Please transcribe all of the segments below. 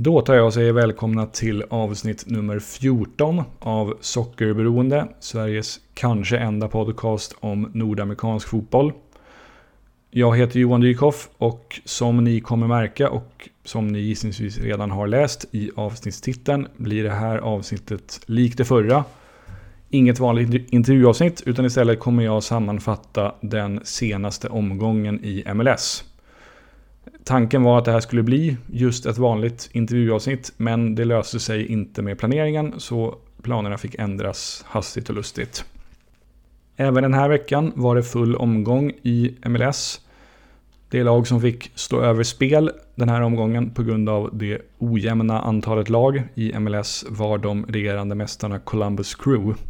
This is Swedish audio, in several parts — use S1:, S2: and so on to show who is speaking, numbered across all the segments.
S1: Då tar jag och säger välkomna till avsnitt nummer 14 av Sockerberoende, Sveriges kanske enda podcast om nordamerikansk fotboll. Jag heter Johan Dykhoff och som ni kommer märka och som ni gissningsvis redan har läst i avsnittstiteln blir det här avsnittet likt det förra. Inget vanligt intervjuavsnitt utan istället kommer jag sammanfatta den senaste omgången i MLS. Tanken var att det här skulle bli just ett vanligt intervjuavsnitt men det löste sig inte med planeringen så planerna fick ändras hastigt och lustigt. Även den här veckan var det full omgång i MLS. Det lag som fick stå över spel den här omgången på grund av det ojämna antalet lag i MLS var de regerande mästarna Columbus Crew.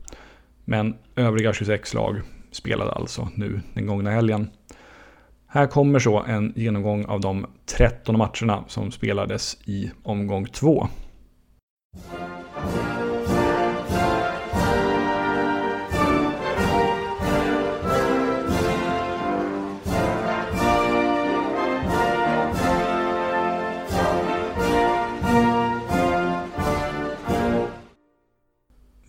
S1: Men övriga 26 lag spelade alltså nu den gångna helgen. Här kommer så en genomgång av de 13 matcherna som spelades i omgång 2.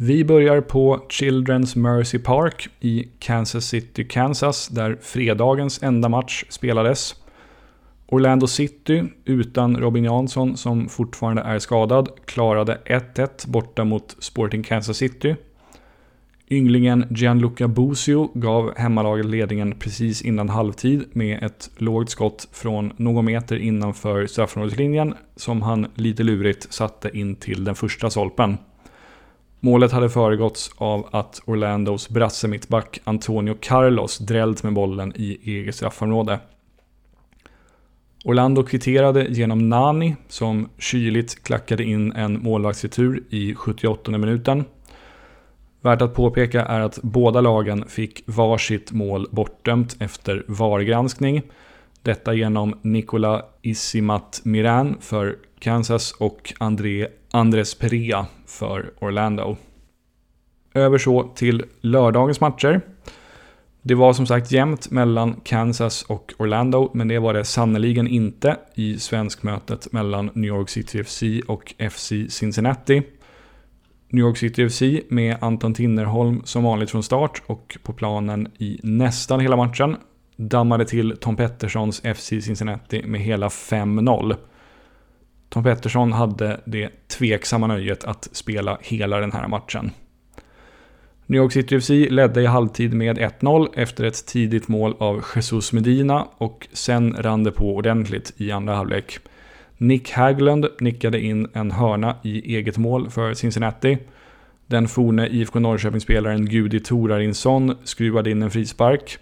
S1: Vi börjar på Children's Mercy Park i Kansas City, Kansas, där fredagens enda match spelades. Orlando City, utan Robin Jansson som fortfarande är skadad, klarade 1-1 borta mot Sporting Kansas City. Ynglingen Gianluca Busio gav hemmalaget ledningen precis innan halvtid med ett lågt skott från någon meter innanför straffområdeslinjen som han lite lurigt satte in till den första solpen. Målet hade föregåtts av att Orlandos brasse-mittback Antonio Carlos drällt med bollen i eget straffområde. Orlando kvitterade genom Nani som kyligt klackade in en målvaktsretur i 78 minuten. Värt att påpeka är att båda lagen fick varsitt mål bortdömt efter VAR-granskning. Detta genom Nicola Isimat Miran för Kansas och André Andres Perea för Orlando. Över så till lördagens matcher. Det var som sagt jämnt mellan Kansas och Orlando, men det var det sannoliken inte i svenskmötet mellan New York City FC och FC Cincinnati. New York City FC med Anton Tinnerholm som vanligt från start och på planen i nästan hela matchen dammade till Tom Petterssons FC Cincinnati med hela 5-0. Tom Pettersson hade det tveksamma nöjet att spela hela den här matchen. New York City FC ledde i halvtid med 1-0 efter ett tidigt mål av Jesus Medina och sen rann det på ordentligt i andra halvlek. Nick Haglund nickade in en hörna i eget mål för Cincinnati. Den forne IFK Norrköping-spelaren Gudi Torarinsson skruvade in en frispark.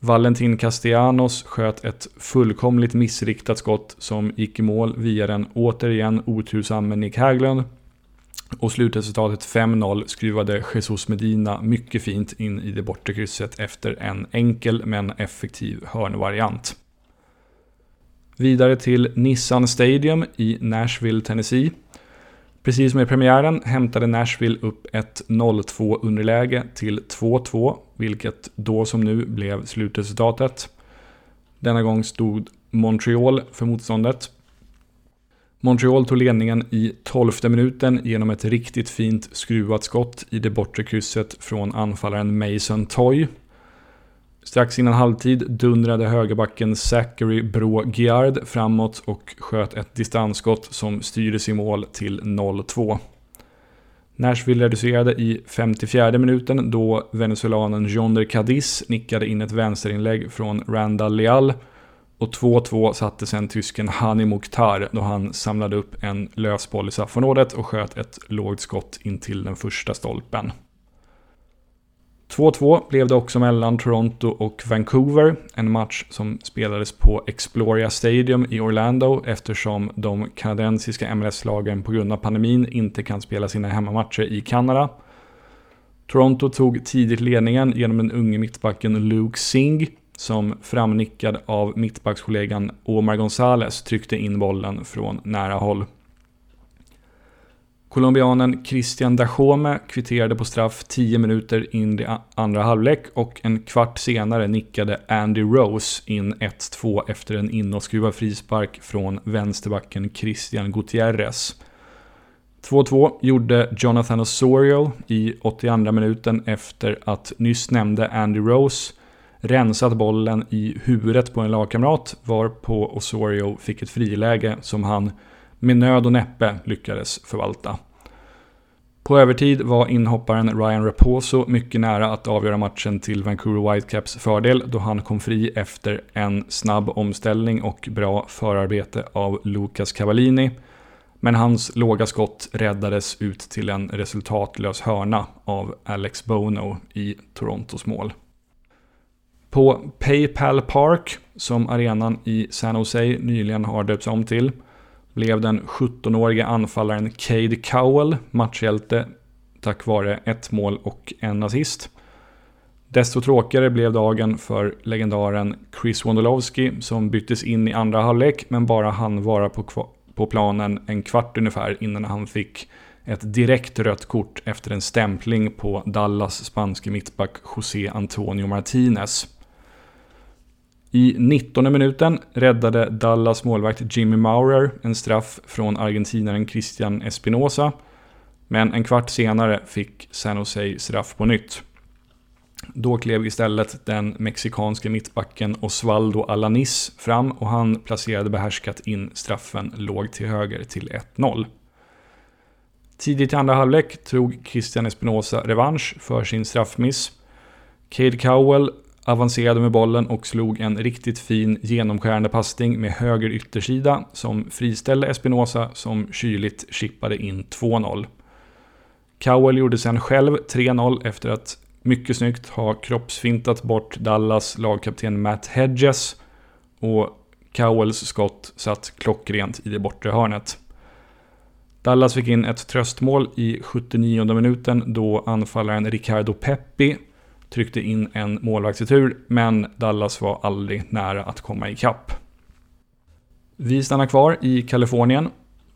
S1: Valentin Castellanos sköt ett fullkomligt missriktat skott som gick i mål via den återigen otursamme Nick Haglund. Och slutresultatet 5-0 skruvade Jesus Medina mycket fint in i det bortre krysset efter en enkel men effektiv hörnvariant. Vidare till Nissan Stadium i Nashville, Tennessee. Precis som i premiären hämtade Nashville upp ett 0-2 underläge till 2-2, vilket då som nu blev slutresultatet. Denna gång stod Montreal för motståndet. Montreal tog ledningen i 12 minuten genom ett riktigt fint skruvat skott i det bortre krysset från anfallaren Mason Toy. Strax innan halvtid dundrade högerbacken Zachary Brå Giard framåt och sköt ett distansskott som styrdes i mål till 0-2. Nashville reducerade i 54 minuten då venezuelanen Jonder Cadiz nickade in ett vänsterinlägg från Randall Leal och 2-2 satte sen tysken Hani Mukhtar då han samlade upp en lösboll i straffområdet och sköt ett lågt skott in till den första stolpen. 2-2 blev det också mellan Toronto och Vancouver. En match som spelades på Exploria Stadium i Orlando eftersom de kanadensiska MLS-lagen på grund av pandemin inte kan spela sina hemmamatcher i Kanada. Toronto tog tidigt ledningen genom den unge mittbacken Luke Singh som framnickad av mittbackskollegan Omar Gonzales tryckte in bollen från nära håll. Colombianen Christian Dachome kvitterade på straff 10 minuter in i andra halvlek och en kvart senare nickade Andy Rose in 1-2 efter en inåtskruvad frispark från vänsterbacken Christian Gutierrez. 2-2 gjorde Jonathan Osorio i 82 minuten efter att nyss nämnde Andy Rose rensat bollen i huvudet på en lagkamrat varpå Osorio fick ett friläge som han med nöd och näppe lyckades förvalta. På övertid var inhopparen Ryan Raposo mycket nära att avgöra matchen till Vancouver Whitecaps fördel då han kom fri efter en snabb omställning och bra förarbete av Lucas Cavallini. Men hans låga skott räddades ut till en resultatlös hörna av Alex Bono i Torontos mål. På Paypal Park, som arenan i San Jose nyligen har döpts om till, blev den 17-årige anfallaren Cade Cowell matchhjälte tack vare ett mål och en assist. Desto tråkigare blev dagen för legendaren Chris Wondolowski som byttes in i andra halvlek men bara han vara på, på planen en kvart ungefär innan han fick ett direkt rött kort efter en stämpling på Dallas spanske mittback José Antonio Martinez. I 19 minuten räddade Dallas målvakt Jimmy Maurer en straff från argentinaren Christian Espinosa. Men en kvart senare fick San Jose straff på nytt. Då klev istället den mexikanske mittbacken Osvaldo Alanis fram och han placerade behärskat in straffen låg till höger till 1-0. Tidigt i andra halvlek tog Christian Espinosa revansch för sin straffmiss. Cade Cowell avancerade med bollen och slog en riktigt fin genomskärande passning med höger yttersida som friställde Espinosa som kyligt chippade in 2-0. Cowell gjorde sen själv 3-0 efter att mycket snyggt ha kroppsfintat bort Dallas lagkapten Matt Hedges och Cowells skott satt klockrent i det bortre hörnet. Dallas fick in ett tröstmål i 79 minuten då anfallaren Ricardo Peppi tryckte in en målvaktsretur, men Dallas var aldrig nära att komma ikapp. Vi stannar kvar i Kalifornien.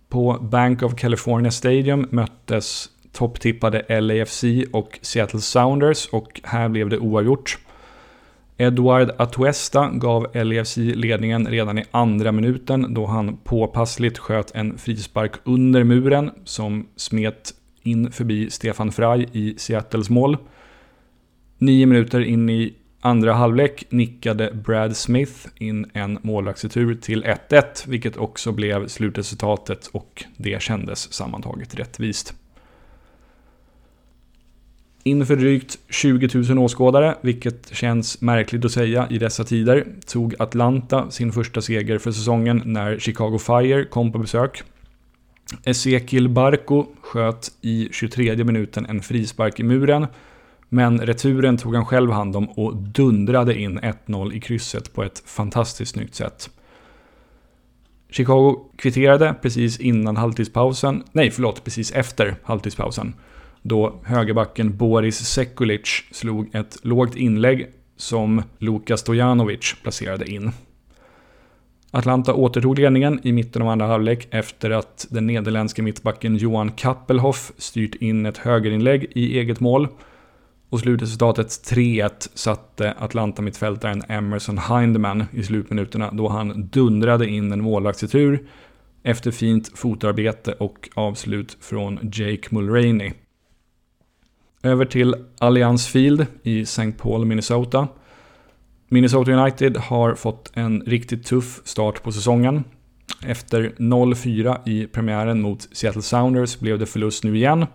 S1: På Bank of California Stadium möttes topptippade LAFC och Seattle Sounders och här blev det oavgjort. Edward Atuesta gav LAFC ledningen redan i andra minuten då han påpassligt sköt en frispark under muren som smet in förbi Stefan Frey i Seattles mål. Nio minuter in i andra halvlek nickade Brad Smith in en målvaktsretur till 1-1, vilket också blev slutresultatet och det kändes sammantaget rättvist. Inför drygt 20 000 åskådare, vilket känns märkligt att säga i dessa tider, tog Atlanta sin första seger för säsongen när Chicago Fire kom på besök. Ezekiel Barco sköt i 23 minuten en frispark i muren men returen tog han själv hand om och dundrade in 1-0 i krysset på ett fantastiskt snyggt sätt. Chicago kvitterade precis innan halvtidspausen, nej förlåt, precis efter halvtidspausen. Då högerbacken Boris Sekulic slog ett lågt inlägg som Luka Stojanovic placerade in. Atlanta återtog ledningen i mitten av andra halvlek efter att den nederländske mittbacken Johan Kappelhoff styrt in ett högerinlägg i eget mål. Och slutresultatet 3-1 satte Atlanta-mittfältaren Emerson Hindman i slutminuterna då han dundrade in en målvaktsretur efter fint fotarbete och avslut från Jake Mulroney. Över till Allianz Field i St. Paul, Minnesota. Minnesota United har fått en riktigt tuff start på säsongen. Efter 0-4 i premiären mot Seattle Sounders blev det förlust nu igen.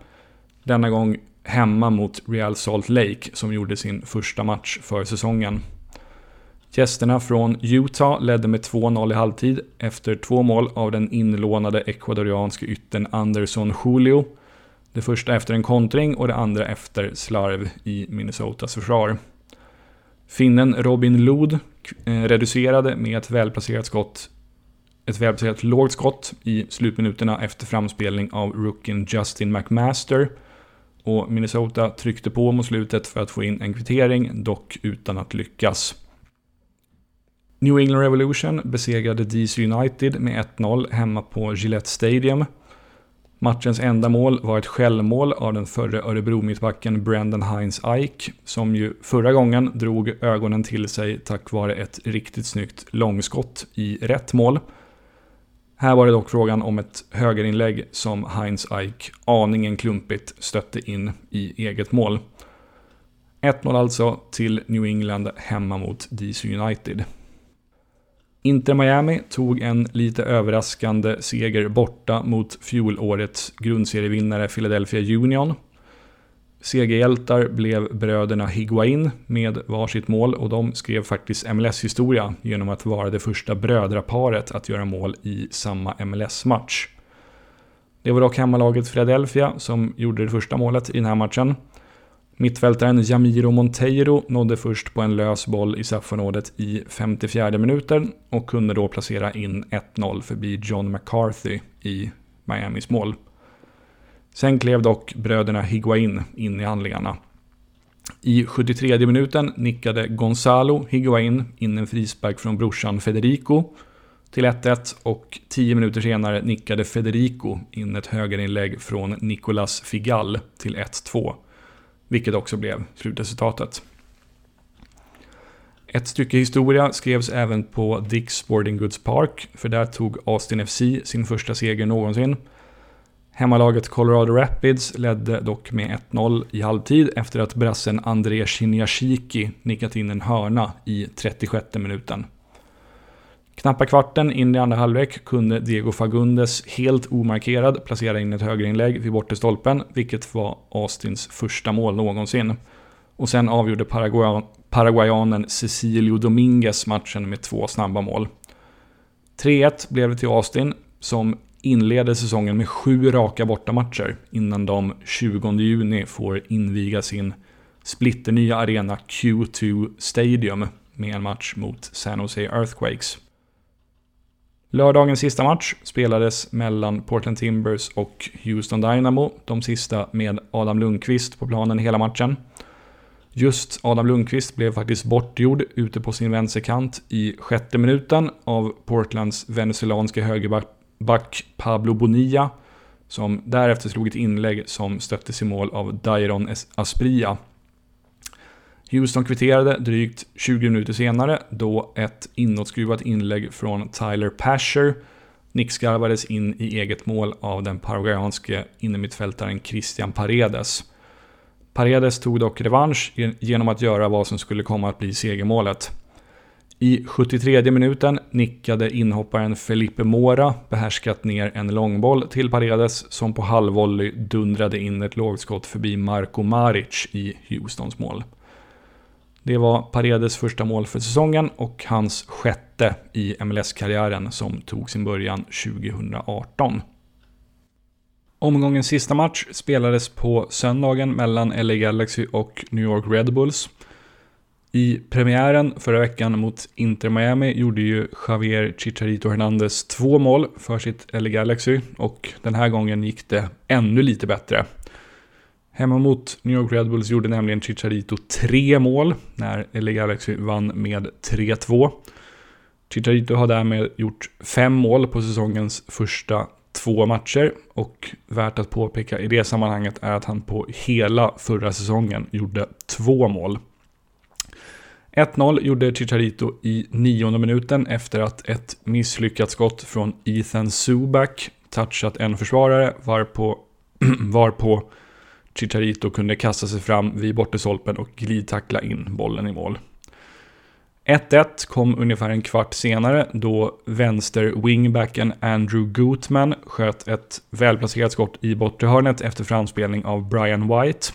S1: Denna gång hemma mot Real Salt Lake som gjorde sin första match för säsongen. Gästerna från Utah ledde med 2-0 i halvtid efter två mål av den inlånade ecuadorianske ytten Anderson Julio. Det första efter en kontring och det andra efter slarv i Minnesotas försvar. Finnen Robin Lood eh, reducerade med ett välplacerat skott ett välplacerat lågt skott i slutminuterna efter framspelning av rookien Justin McMaster och Minnesota tryckte på mot slutet för att få in en kvittering, dock utan att lyckas. New England Revolution besegrade DC United med 1-0 hemma på Gillette Stadium. Matchens enda mål var ett självmål av den förre Örebro-mittbacken Brendan Heinz Ike, som ju förra gången drog ögonen till sig tack vare ett riktigt snyggt långskott i rätt mål. Här var det dock frågan om ett högerinlägg som Heinz-Eich aningen klumpigt stötte in i eget mål. 1-0 alltså till New England hemma mot DC United. Inter Miami tog en lite överraskande seger borta mot fjolårets grundserievinnare Philadelphia Union. Segerhjältar blev bröderna Higuain med varsitt mål och de skrev faktiskt MLS-historia genom att vara det första brödraparet att göra mål i samma MLS-match. Det var dock hemmalaget Philadelphia som gjorde det första målet i den här matchen. Mittfältaren Jamiro Monteiro nådde först på en lös boll i straffområdet i 54 minuten och kunde då placera in 1-0 förbi John McCarthy i Miamis mål. Sen klev dock bröderna Higuain in i handlingarna. I 73 minuten nickade Gonzalo Higuain in en frispark från brorsan Federico till 1-1 och 10 minuter senare nickade Federico in ett högerinlägg från Nicolas Figal till 1-2. Vilket också blev slutresultatet. Ett stycke historia skrevs även på Dick's Sporting Goods Park, för där tog Austin FC sin första seger någonsin. Hemmalaget Colorado Rapids ledde dock med 1-0 i halvtid efter att brassen André Shinyashiki nickat in en hörna i 36 minuten. Knappa kvarten in i andra halvlek kunde Diego Fagundes helt omarkerad placera in ett högerinlägg vid bortre stolpen, vilket var Austins första mål någonsin. Och sen avgjorde Paraguay paraguayanen Cecilio Dominguez matchen med två snabba mål. 3-1 blev det till Austin, som inleder säsongen med sju raka bortamatcher innan de 20 juni får inviga sin splitternya arena Q2 Stadium med en match mot San Jose Earthquakes. Lördagens sista match spelades mellan Portland Timbers och Houston Dynamo, de sista med Adam Lundqvist på planen hela matchen. Just Adam Lundqvist blev faktiskt bortgjord ute på sin vänsterkant i sjätte minuten av Portlands venezuelanske högerback Back Pablo Bonilla, som därefter slog ett inlägg som stöttes i mål av Dairon Aspria Houston kvitterade drygt 20 minuter senare då ett inåtskruvat inlägg från Tyler Pasher nickskarvades in i eget mål av den paraguayanske innermittfältaren Christian Paredes. Paredes tog dock revansch genom att göra vad som skulle komma att bli segermålet. I 73 minuten nickade inhopparen Felipe Mora behärskat ner en långboll till Paredes som på halvvolley dundrade in ett lågskott förbi Marco Maric i Houstons mål. Det var Paredes första mål för säsongen och hans sjätte i MLS-karriären som tog sin början 2018. Omgångens sista match spelades på söndagen mellan LA Galaxy och New York Red Bulls. I premiären förra veckan mot Inter Miami gjorde ju Javier Chicharito Hernandez två mål för sitt LA Galaxy och den här gången gick det ännu lite bättre. Hemma mot New York Red Bulls gjorde nämligen Chicharito tre mål när LA Galaxy vann med 3-2. Chicharito har därmed gjort fem mål på säsongens första två matcher och värt att påpeka i det sammanhanget är att han på hela förra säsongen gjorde två mål. 1-0 gjorde Chicharito i nionde minuten efter att ett misslyckat skott från Ethan Subak touchat en försvarare varpå, varpå Chicharito kunde kasta sig fram vid bortesolpen och glidtackla in bollen i mål. 1-1 kom ungefär en kvart senare då vänster-wingbacken Andrew Gutman sköt ett välplacerat skott i bortre hörnet efter framspelning av Brian White.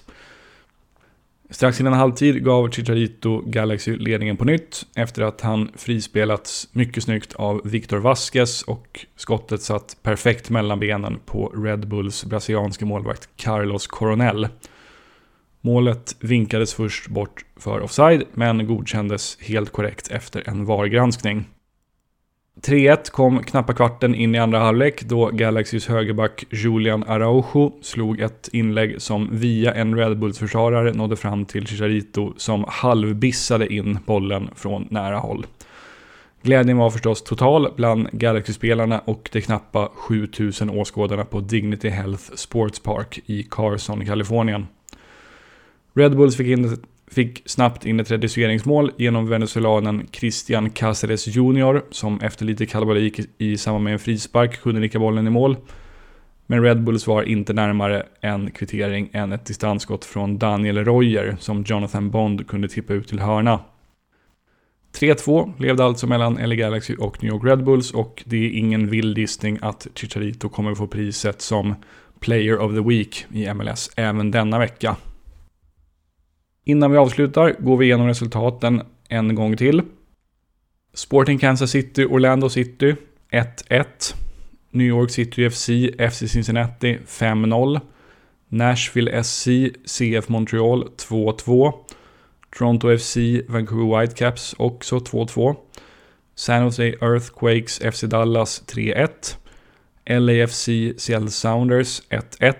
S1: Strax innan halvtid gav Chicharito Galaxy ledningen på nytt efter att han frispelats mycket snyggt av Victor Vasquez och skottet satt perfekt mellan benen på Red Bulls brasilianske målvakt Carlos Coronel. Målet vinkades först bort för offside men godkändes helt korrekt efter en VAR-granskning. 3-1 kom knappa kvarten in i andra halvlek då Galaxys högerback Julian Araujo slog ett inlägg som via en Red Bulls-försvarare nådde fram till Chicharito som halvbissade in bollen från nära håll. Glädjen var förstås total bland Galaxy-spelarna och de knappa 7000 åskådarna på Dignity Health Sports Park i Carson, Kalifornien. Red Bulls fick, in, fick snabbt in ett reduceringsmål genom venezuelanen Christian Cáceres Jr. som efter lite kalabalik i samband med en frispark kunde nicka bollen i mål. Men Red Bulls var inte närmare en kvittering än ett distansskott från Daniel Royer som Jonathan Bond kunde tippa ut till hörna. 3-2 levde alltså mellan LA Galaxy och New York Red Bulls och det är ingen vild gissning att Chicharito kommer få priset som Player of the Week i MLS även denna vecka. Innan vi avslutar går vi igenom resultaten en gång till. Sporting Kansas City, Orlando City 1-1. New York City FC, FC Cincinnati 5-0. Nashville SC, CF Montreal 2-2. Toronto FC, Vancouver Whitecaps också 2-2. San Jose Earthquakes, FC Dallas 3-1. LAFC, Seattle Sounders 1-1.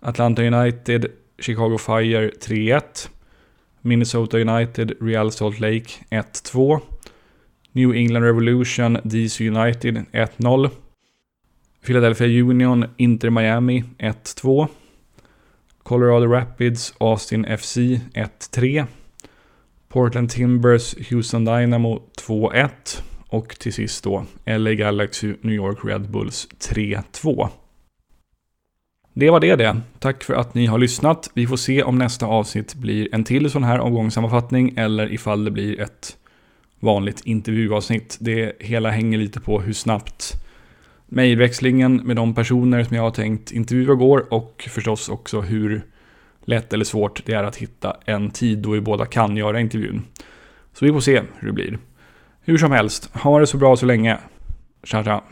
S1: Atlanta United, Chicago Fire 3-1. Minnesota United, Real Salt Lake 1-2. New England Revolution, DC United 1-0. Philadelphia Union, Inter Miami 1-2. Colorado Rapids, Austin FC 1-3. Portland Timbers, Houston Dynamo 2-1. Och till sist då LA Galaxy, New York Red Bulls 3-2. Det var det det. Tack för att ni har lyssnat. Vi får se om nästa avsnitt blir en till sån här omgångssammanfattning eller ifall det blir ett vanligt intervjuavsnitt. Det hela hänger lite på hur snabbt mejlväxlingen med de personer som jag har tänkt intervjua går och förstås också hur lätt eller svårt det är att hitta en tid då vi båda kan göra intervjun. Så vi får se hur det blir. Hur som helst, ha det så bra så länge. Tja tja.